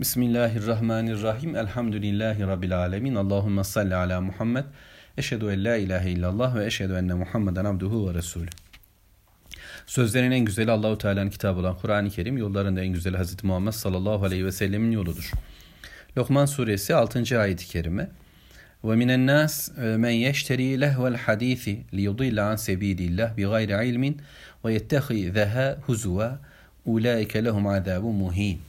Bismillahirrahmanirrahim. Elhamdülillahi Rabbil alemin. Allahümme salli ala Muhammed. Eşhedü en la ilahe illallah ve eşhedü enne Muhammeden abduhu ve resulü. Sözlerin en güzeli Allahu Teala'nın kitabı olan Kur'an-ı Kerim, yollarında en güzeli Hz. Muhammed sallallahu aleyhi ve sellemin yoludur. Lokman suresi 6. ayet-i kerime. Ve minen nas e, men yeşteri lehvel hadisi liyudille an sebilillah bi gayri ilmin ve yettehizeha huzuva ulaike lehum azabun muhin.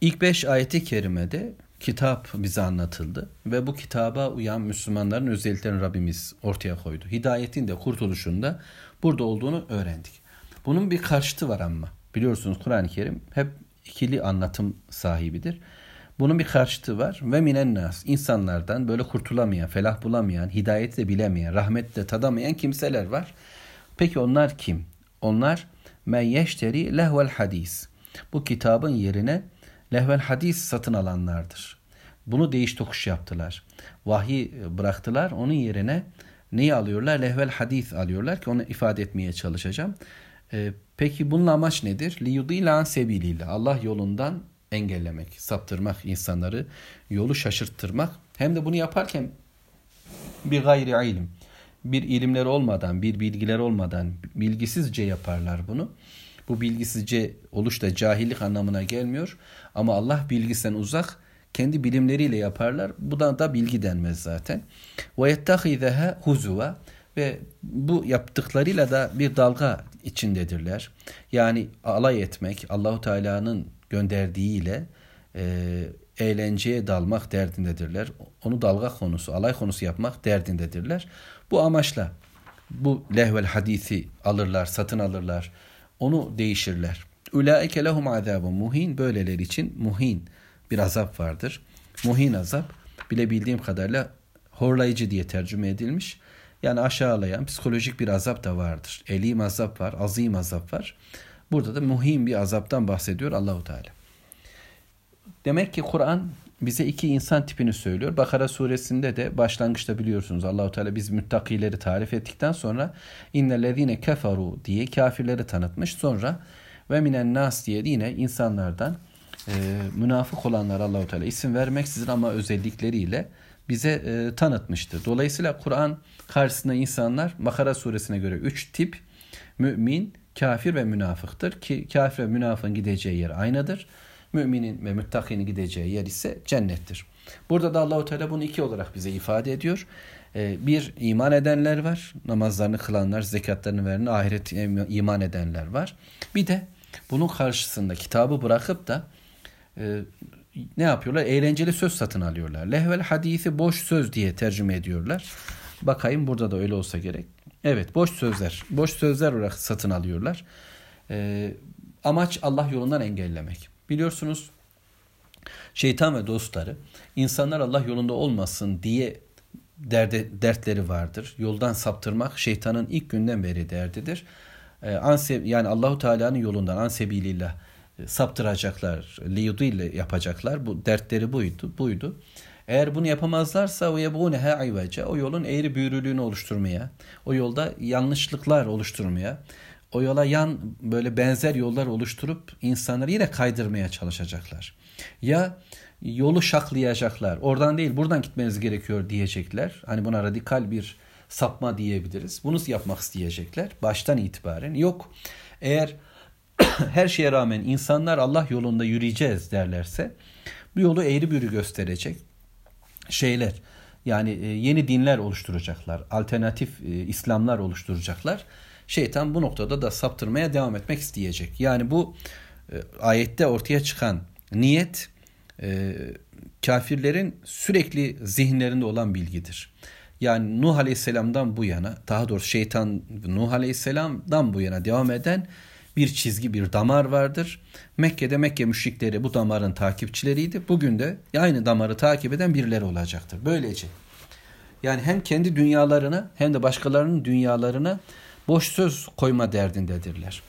İlk beş ayeti kerimede kitap bize anlatıldı ve bu kitaba uyan Müslümanların özelliklerini Rabbimiz ortaya koydu. Hidayetin de kurtuluşun da burada olduğunu öğrendik. Bunun bir karşıtı var ama biliyorsunuz Kur'an-ı Kerim hep ikili anlatım sahibidir. Bunun bir karşıtı var ve minen nas insanlardan böyle kurtulamayan, felah bulamayan, hidayeti de bilemeyen, rahmet de tadamayan kimseler var. Peki onlar kim? Onlar men yeşteri lehvel hadis. Bu kitabın yerine lehvel hadis satın alanlardır. Bunu değiş tokuş yaptılar. Vahiy bıraktılar. Onun yerine neyi alıyorlar? Lehvel hadis alıyorlar ki onu ifade etmeye çalışacağım. Ee, peki bunun amaç nedir? Liyudîlâ sebilîle. Allah yolundan engellemek, saptırmak insanları, yolu şaşırttırmak. Hem de bunu yaparken bir gayri ilim, bir ilimler olmadan, bir bilgiler olmadan bilgisizce yaparlar bunu. Bu bilgisizce oluş da cahillik anlamına gelmiyor. Ama Allah bilgisinden uzak kendi bilimleriyle yaparlar. Bu da, da bilgi denmez zaten. Ve yettehizeha huzuva ve bu yaptıklarıyla da bir dalga içindedirler. Yani alay etmek, Allahu Teala'nın gönderdiğiyle e, eğlenceye dalmak derdindedirler. Onu dalga konusu, alay konusu yapmak derdindedirler. Bu amaçla bu lehvel hadisi alırlar, satın alırlar. Onu değişirler. Ulaike lehum azabun muhin. Böyleler için muhin bir azap vardır. Muhin azap bilebildiğim kadarıyla horlayıcı diye tercüme edilmiş. Yani aşağılayan psikolojik bir azap da vardır. Elim azap var, azim azap var. Burada da muhim bir azaptan bahsediyor Allahu Teala. Demek ki Kur'an bize iki insan tipini söylüyor. Bakara suresinde de başlangıçta biliyorsunuz Allahu Teala biz müttakileri tarif ettikten sonra innellezine keferu diye kafirleri tanıtmış. Sonra ve minen nas diye yine insanlardan e, münafık olanlar Allahu Teala isim vermeksizin ama özellikleriyle bize e, tanıtmıştı. Dolayısıyla Kur'an karşısında insanlar Bakara suresine göre üç tip mümin, kafir ve münafıktır ki kafir ve münafığın gideceği yer aynıdır. Müminin ve müttakinin gideceği yer ise cennettir. Burada da Allahu Teala bunu iki olarak bize ifade ediyor. Ee, bir iman edenler var. Namazlarını kılanlar, zekatlarını veren, ahiret iman edenler var. Bir de bunun karşısında kitabı bırakıp da e, ne yapıyorlar? Eğlenceli söz satın alıyorlar. Lehvel hadisi boş söz diye tercüme ediyorlar. Bakayım burada da öyle olsa gerek. Evet boş sözler. Boş sözler olarak satın alıyorlar. Ee, amaç Allah yolundan engellemek. Biliyorsunuz şeytan ve dostları insanlar Allah yolunda olmasın diye derde, dertleri vardır. Yoldan saptırmak şeytanın ilk günden beri derdidir. Ee, anse, yani Allahu Teala'nın yolundan ansebilillah e, saptıracaklar, liyudille yapacaklar. Bu dertleri buydu. buydu. Eğer bunu yapamazlarsa o yebûnehe ayvece o yolun eğri büğrülüğünü oluşturmaya, o yolda yanlışlıklar oluşturmaya, o yola yan böyle benzer yollar oluşturup insanları yine kaydırmaya çalışacaklar. Ya yolu şaklayacaklar. Oradan değil buradan gitmeniz gerekiyor diyecekler. Hani buna radikal bir sapma diyebiliriz. Bunu yapmak isteyecekler baştan itibaren. Yok eğer her şeye rağmen insanlar Allah yolunda yürüyeceğiz derlerse bu yolu eğri büğrü gösterecek şeyler yani e, yeni dinler oluşturacaklar. Alternatif e, İslamlar oluşturacaklar. Şeytan bu noktada da saptırmaya devam etmek isteyecek. Yani bu e, ayette ortaya çıkan niyet kafirlerin sürekli zihinlerinde olan bilgidir. Yani Nuh Aleyhisselam'dan bu yana, daha doğrusu şeytan Nuh Aleyhisselam'dan bu yana devam eden bir çizgi, bir damar vardır. Mekke'de Mekke müşrikleri bu damarın takipçileriydi. Bugün de aynı damarı takip eden birileri olacaktır. Böylece yani hem kendi dünyalarına hem de başkalarının dünyalarına boş söz koyma derdindedirler.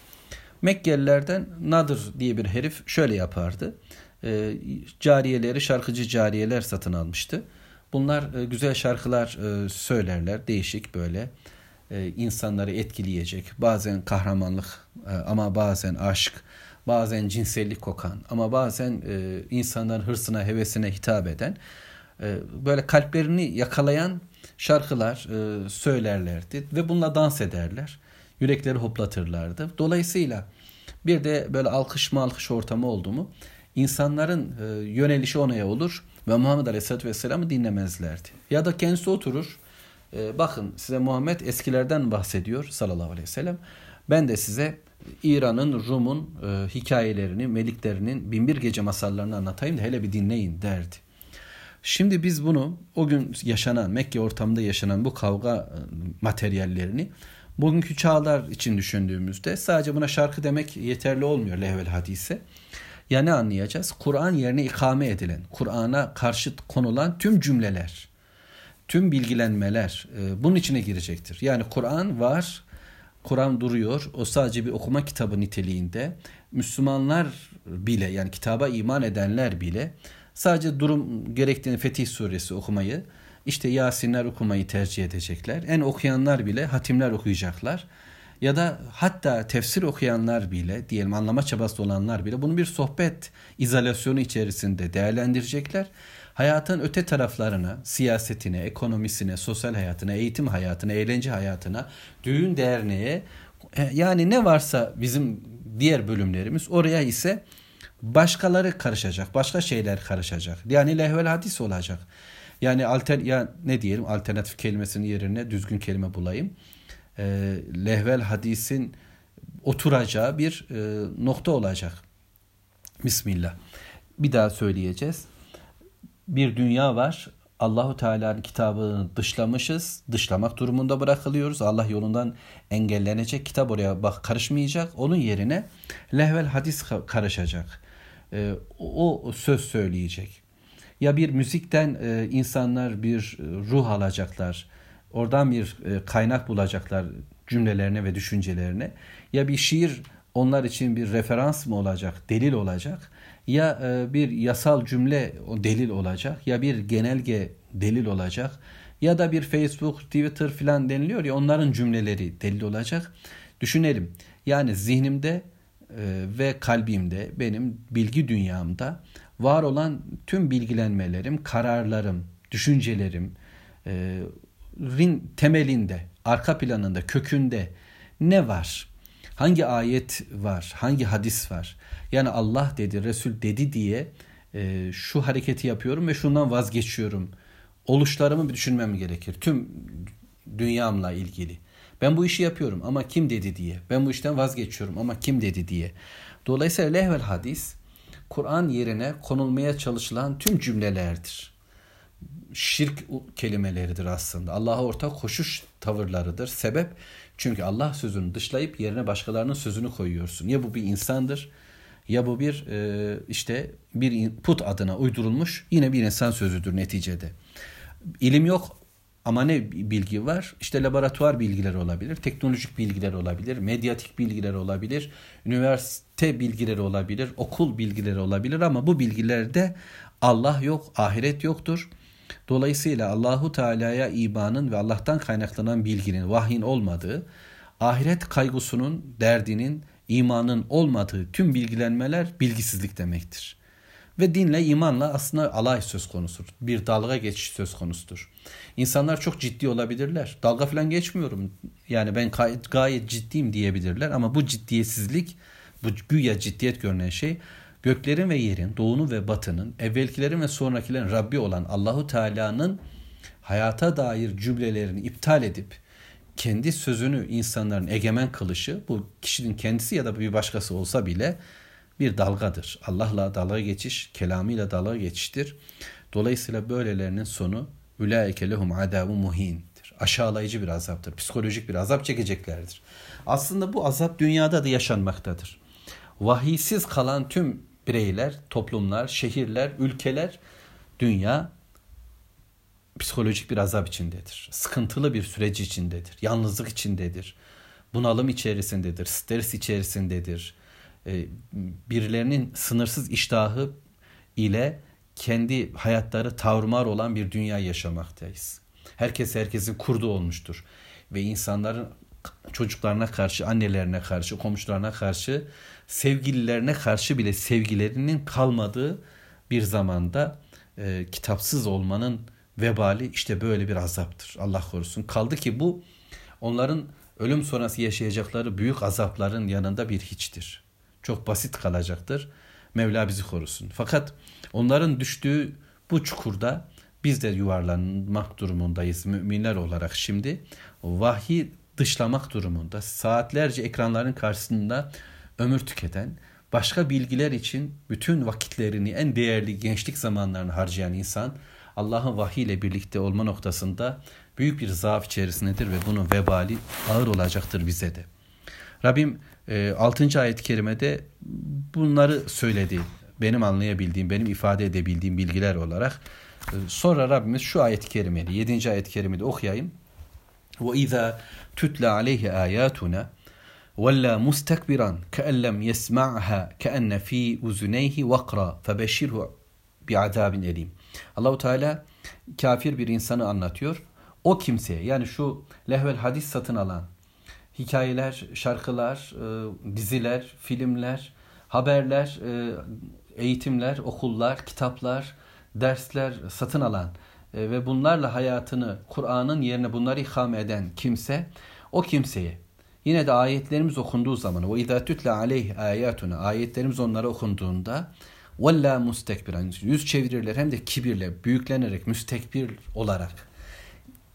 Mekkelilerden Nadır diye bir herif şöyle yapardı. E, cariyeleri şarkıcı cariyeler satın almıştı. Bunlar e, güzel şarkılar e, söylerler. Değişik böyle e, insanları etkileyecek. Bazen kahramanlık e, ama bazen aşk, bazen cinsellik kokan ama bazen e, insanların hırsına, hevesine hitap eden e, böyle kalplerini yakalayan şarkılar e, söylerlerdi ve bununla dans ederler. Yürekleri hoplatırlardı. Dolayısıyla bir de böyle alkış alkış ortamı oldu mu insanların e, yönelişi onaya olur ve Muhammed Aleyhisselatü Vesselam'ı dinlemezlerdi. Ya da kendisi oturur e, bakın size Muhammed eskilerden bahsediyor sallallahu aleyhi ve sellem. Ben de size İran'ın, Rum'un e, hikayelerini, meliklerinin binbir gece masallarını anlatayım da hele bir dinleyin derdi. Şimdi biz bunu o gün yaşanan, Mekke ortamında yaşanan bu kavga e, materyallerini bugünkü çağlar için düşündüğümüzde sadece buna şarkı demek yeterli olmuyor lehvel hadise. Ya ne anlayacağız? Kur'an yerine ikame edilen, Kur'an'a karşıt konulan tüm cümleler, tüm bilgilenmeler e, bunun içine girecektir. Yani Kur'an var, Kur'an duruyor. O sadece bir okuma kitabı niteliğinde. Müslümanlar bile yani kitaba iman edenler bile sadece durum gerektiğini Fetih suresi okumayı işte Yasinler okumayı tercih edecekler. En okuyanlar bile hatimler okuyacaklar. Ya da hatta tefsir okuyanlar bile diyelim anlama çabası olanlar bile bunu bir sohbet izolasyonu içerisinde değerlendirecekler. Hayatın öte taraflarına, siyasetine, ekonomisine, sosyal hayatına, eğitim hayatına, eğlence hayatına, düğün derneğe e, yani ne varsa bizim diğer bölümlerimiz oraya ise başkaları karışacak, başka şeyler karışacak. Yani lehvel hadis olacak. Yani alter ya ne diyelim alternatif kelimesinin yerine düzgün kelime bulayım. E, lehvel hadisin oturacağı bir e, nokta olacak. Bismillah. Bir daha söyleyeceğiz. Bir dünya var. Allahu Teala'nın kitabını dışlamışız. Dışlamak durumunda bırakılıyoruz. Allah yolundan engellenecek. Kitap oraya bak karışmayacak. Onun yerine lehvel hadis karışacak. E, o söz söyleyecek. Ya bir müzikten e, insanlar bir e, ruh alacaklar. Oradan bir e, kaynak bulacaklar cümlelerine ve düşüncelerine. Ya bir şiir onlar için bir referans mı olacak, delil olacak ya e, bir yasal cümle o delil olacak ya bir genelge delil olacak ya da bir Facebook, Twitter filan deniliyor ya onların cümleleri delil olacak. Düşünelim. Yani zihnimde ve kalbimde benim bilgi dünyamda var olan tüm bilgilenmelerim, kararlarım, düşüncelerim e, temelinde, arka planında, kökünde ne var? Hangi ayet var? Hangi hadis var? Yani Allah dedi, Resul dedi diye e, şu hareketi yapıyorum ve şundan vazgeçiyorum. Oluşlarımı düşünmem gerekir. Tüm dünyamla ilgili. Ben bu işi yapıyorum ama kim dedi diye. Ben bu işten vazgeçiyorum ama kim dedi diye. Dolayısıyla lehvel hadis Kur'an yerine konulmaya çalışılan tüm cümlelerdir. Şirk kelimeleridir aslında. Allah'a ortak koşuş tavırlarıdır. Sebep çünkü Allah sözünü dışlayıp yerine başkalarının sözünü koyuyorsun. Ya bu bir insandır ya bu bir e, işte bir put adına uydurulmuş yine bir insan sözüdür neticede. İlim yok ama ne bilgi var? İşte laboratuvar bilgileri olabilir, teknolojik bilgiler olabilir, medyatik bilgiler olabilir, üniversite bilgileri olabilir, okul bilgileri olabilir ama bu bilgilerde Allah yok, ahiret yoktur. Dolayısıyla Allahu Teala'ya imanın ve Allah'tan kaynaklanan bilginin, vahyin olmadığı, ahiret kaygısunun, derdinin, imanın olmadığı tüm bilgilenmeler bilgisizlik demektir. Ve dinle, imanla aslında alay söz konusudur. Bir dalga geçiş söz konusudur. İnsanlar çok ciddi olabilirler. Dalga falan geçmiyorum. Yani ben gayet, gayet ciddiyim diyebilirler ama bu ciddiyetsizlik, bu güya ciddiyet görünen şey göklerin ve yerin, doğunun ve batının, evvelkilerin ve sonrakilerin Rabbi olan Allahu Teala'nın hayata dair cümlelerini iptal edip kendi sözünü insanların egemen kılışı bu kişinin kendisi ya da bir başkası olsa bile bir dalgadır. Allah'la dalga geçiş, kelamıyla dalga geçiştir. Dolayısıyla böylelerinin sonu ülaike lehum adabu muhindir. Aşağılayıcı bir azaptır. Psikolojik bir azap çekeceklerdir. Aslında bu azap dünyada da yaşanmaktadır. Vahiysiz kalan tüm bireyler, toplumlar, şehirler, ülkeler, dünya psikolojik bir azap içindedir. Sıkıntılı bir süreç içindedir. Yalnızlık içindedir. Bunalım içerisindedir. Stres içerisindedir. Ee, birilerinin sınırsız iştahı ile kendi hayatları tavrımar olan bir dünya yaşamaktayız. Herkes herkesin kurdu olmuştur. Ve insanların çocuklarına karşı, annelerine karşı, komşularına karşı, sevgililerine karşı bile sevgilerinin kalmadığı bir zamanda e, kitapsız olmanın vebali işte böyle bir azaptır. Allah korusun. Kaldı ki bu onların ölüm sonrası yaşayacakları büyük azapların yanında bir hiçtir. Çok basit kalacaktır. Mevla bizi korusun. Fakat onların düştüğü bu çukurda biz de yuvarlanmak durumundayız müminler olarak şimdi. Vahyi dışlamak durumunda saatlerce ekranların karşısında ömür tüketen, başka bilgiler için bütün vakitlerini en değerli gençlik zamanlarını harcayan insan Allah'ın vahiy ile birlikte olma noktasında büyük bir zaaf içerisindedir ve bunun vebali ağır olacaktır bize de. Rabbim 6. E, ayet-i kerimede bunları söyledi. Benim anlayabildiğim, benim ifade edebildiğim bilgiler olarak. E, sonra Rabbimiz şu ayet-i kerimeyi 7. ayet-i kerimede okuyayım. وَاِذَا تُتْلَى عَلَيْهِ آيَاتُنَا وَلَّا مُسْتَكْبِرًا كَأَنْ لَمْ يَسْمَعْهَا كَأَنَّ ف۪ي اُزُنَيْهِ وَقْرًا فَبَشِّرْهُ بِعَذَابٍ elim. Allahu Teala kafir bir insanı anlatıyor. O kimseye yani şu lehvel hadis satın alan hikayeler, şarkılar, e, diziler, filmler, haberler, e, eğitimler, okullar, kitaplar, dersler satın alan e, ve bunlarla hayatını Kur'an'ın yerine bunları ikame eden kimse o kimseye yine de ayetlerimiz okunduğu zaman ve izâ tütle aleyh ayatuna ayetlerimiz onlara okunduğunda vella mustekbiren yüz çevirirler hem de kibirle büyüklenerek müstekbir olarak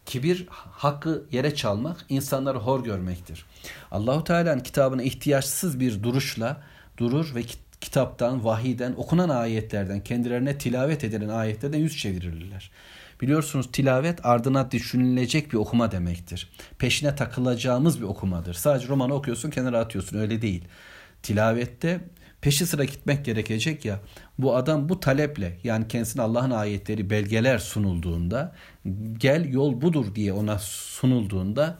kibir hakkı yere çalmak insanları hor görmektir. Allahu Teala'nın kitabına ihtiyaçsız bir duruşla durur ve kitaptan, vahiden, okunan ayetlerden, kendilerine tilavet edilen ayetlerden yüz çevirirler. Biliyorsunuz tilavet ardına düşünülecek bir okuma demektir. Peşine takılacağımız bir okumadır. Sadece romanı okuyorsun kenara atıyorsun öyle değil. Tilavette peşi sıra gitmek gerekecek ya bu adam bu taleple yani kendisine Allah'ın ayetleri belgeler sunulduğunda gel yol budur diye ona sunulduğunda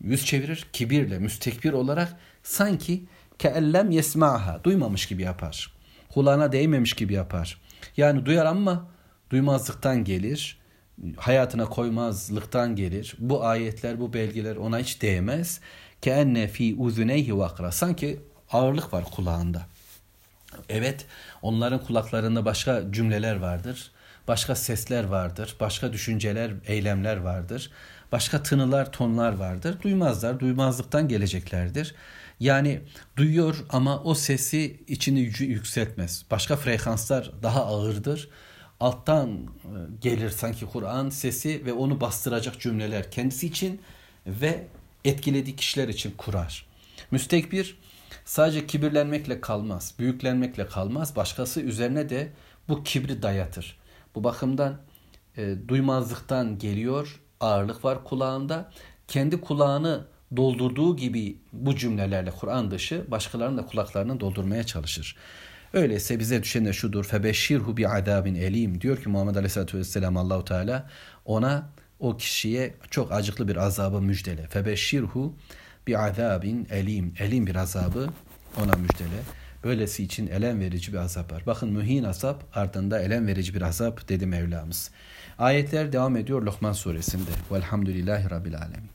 yüz çevirir kibirle müstekbir olarak sanki keellem yesmaha duymamış gibi yapar. Kulağına değmemiş gibi yapar. Yani duyar ama duymazlıktan gelir. Hayatına koymazlıktan gelir. Bu ayetler, bu belgeler ona hiç değmez. Keenne fi uzuneyhi vakra. Sanki ağırlık var kulağında. Evet, onların kulaklarında başka cümleler vardır. Başka sesler vardır. Başka düşünceler, eylemler vardır. Başka tınılar, tonlar vardır. Duymazlar, duymazlıktan geleceklerdir. Yani duyuyor ama o sesi içini yükseltmez. Başka frekanslar daha ağırdır. Alttan e, gelir sanki Kur'an sesi ve onu bastıracak cümleler kendisi için ve etkilediği kişiler için kurar. Müstekbir sadece kibirlenmekle kalmaz, büyüklenmekle kalmaz. Başkası üzerine de bu kibri dayatır. Bu bakımdan e, duymazlıktan geliyor, ağırlık var kulağında. Kendi kulağını doldurduğu gibi bu cümlelerle Kur'an dışı başkalarının da kulaklarını doldurmaya çalışır. Öyleyse bize düşen de şudur. Febeşşirhu bi adabin elim. Diyor ki Muhammed Aleyhisselatü Vesselam Allahu Teala ona o kişiye çok acıklı bir azabı müjdele. Febeşşirhu bi azabin elim. Elim bir azabı ona müjdele. Böylesi için elem verici bir azap var. Bakın mühin azap ardında elem verici bir azap dedi Mevlamız. Ayetler devam ediyor Lokman suresinde. Velhamdülillahi Rabbil Alemin.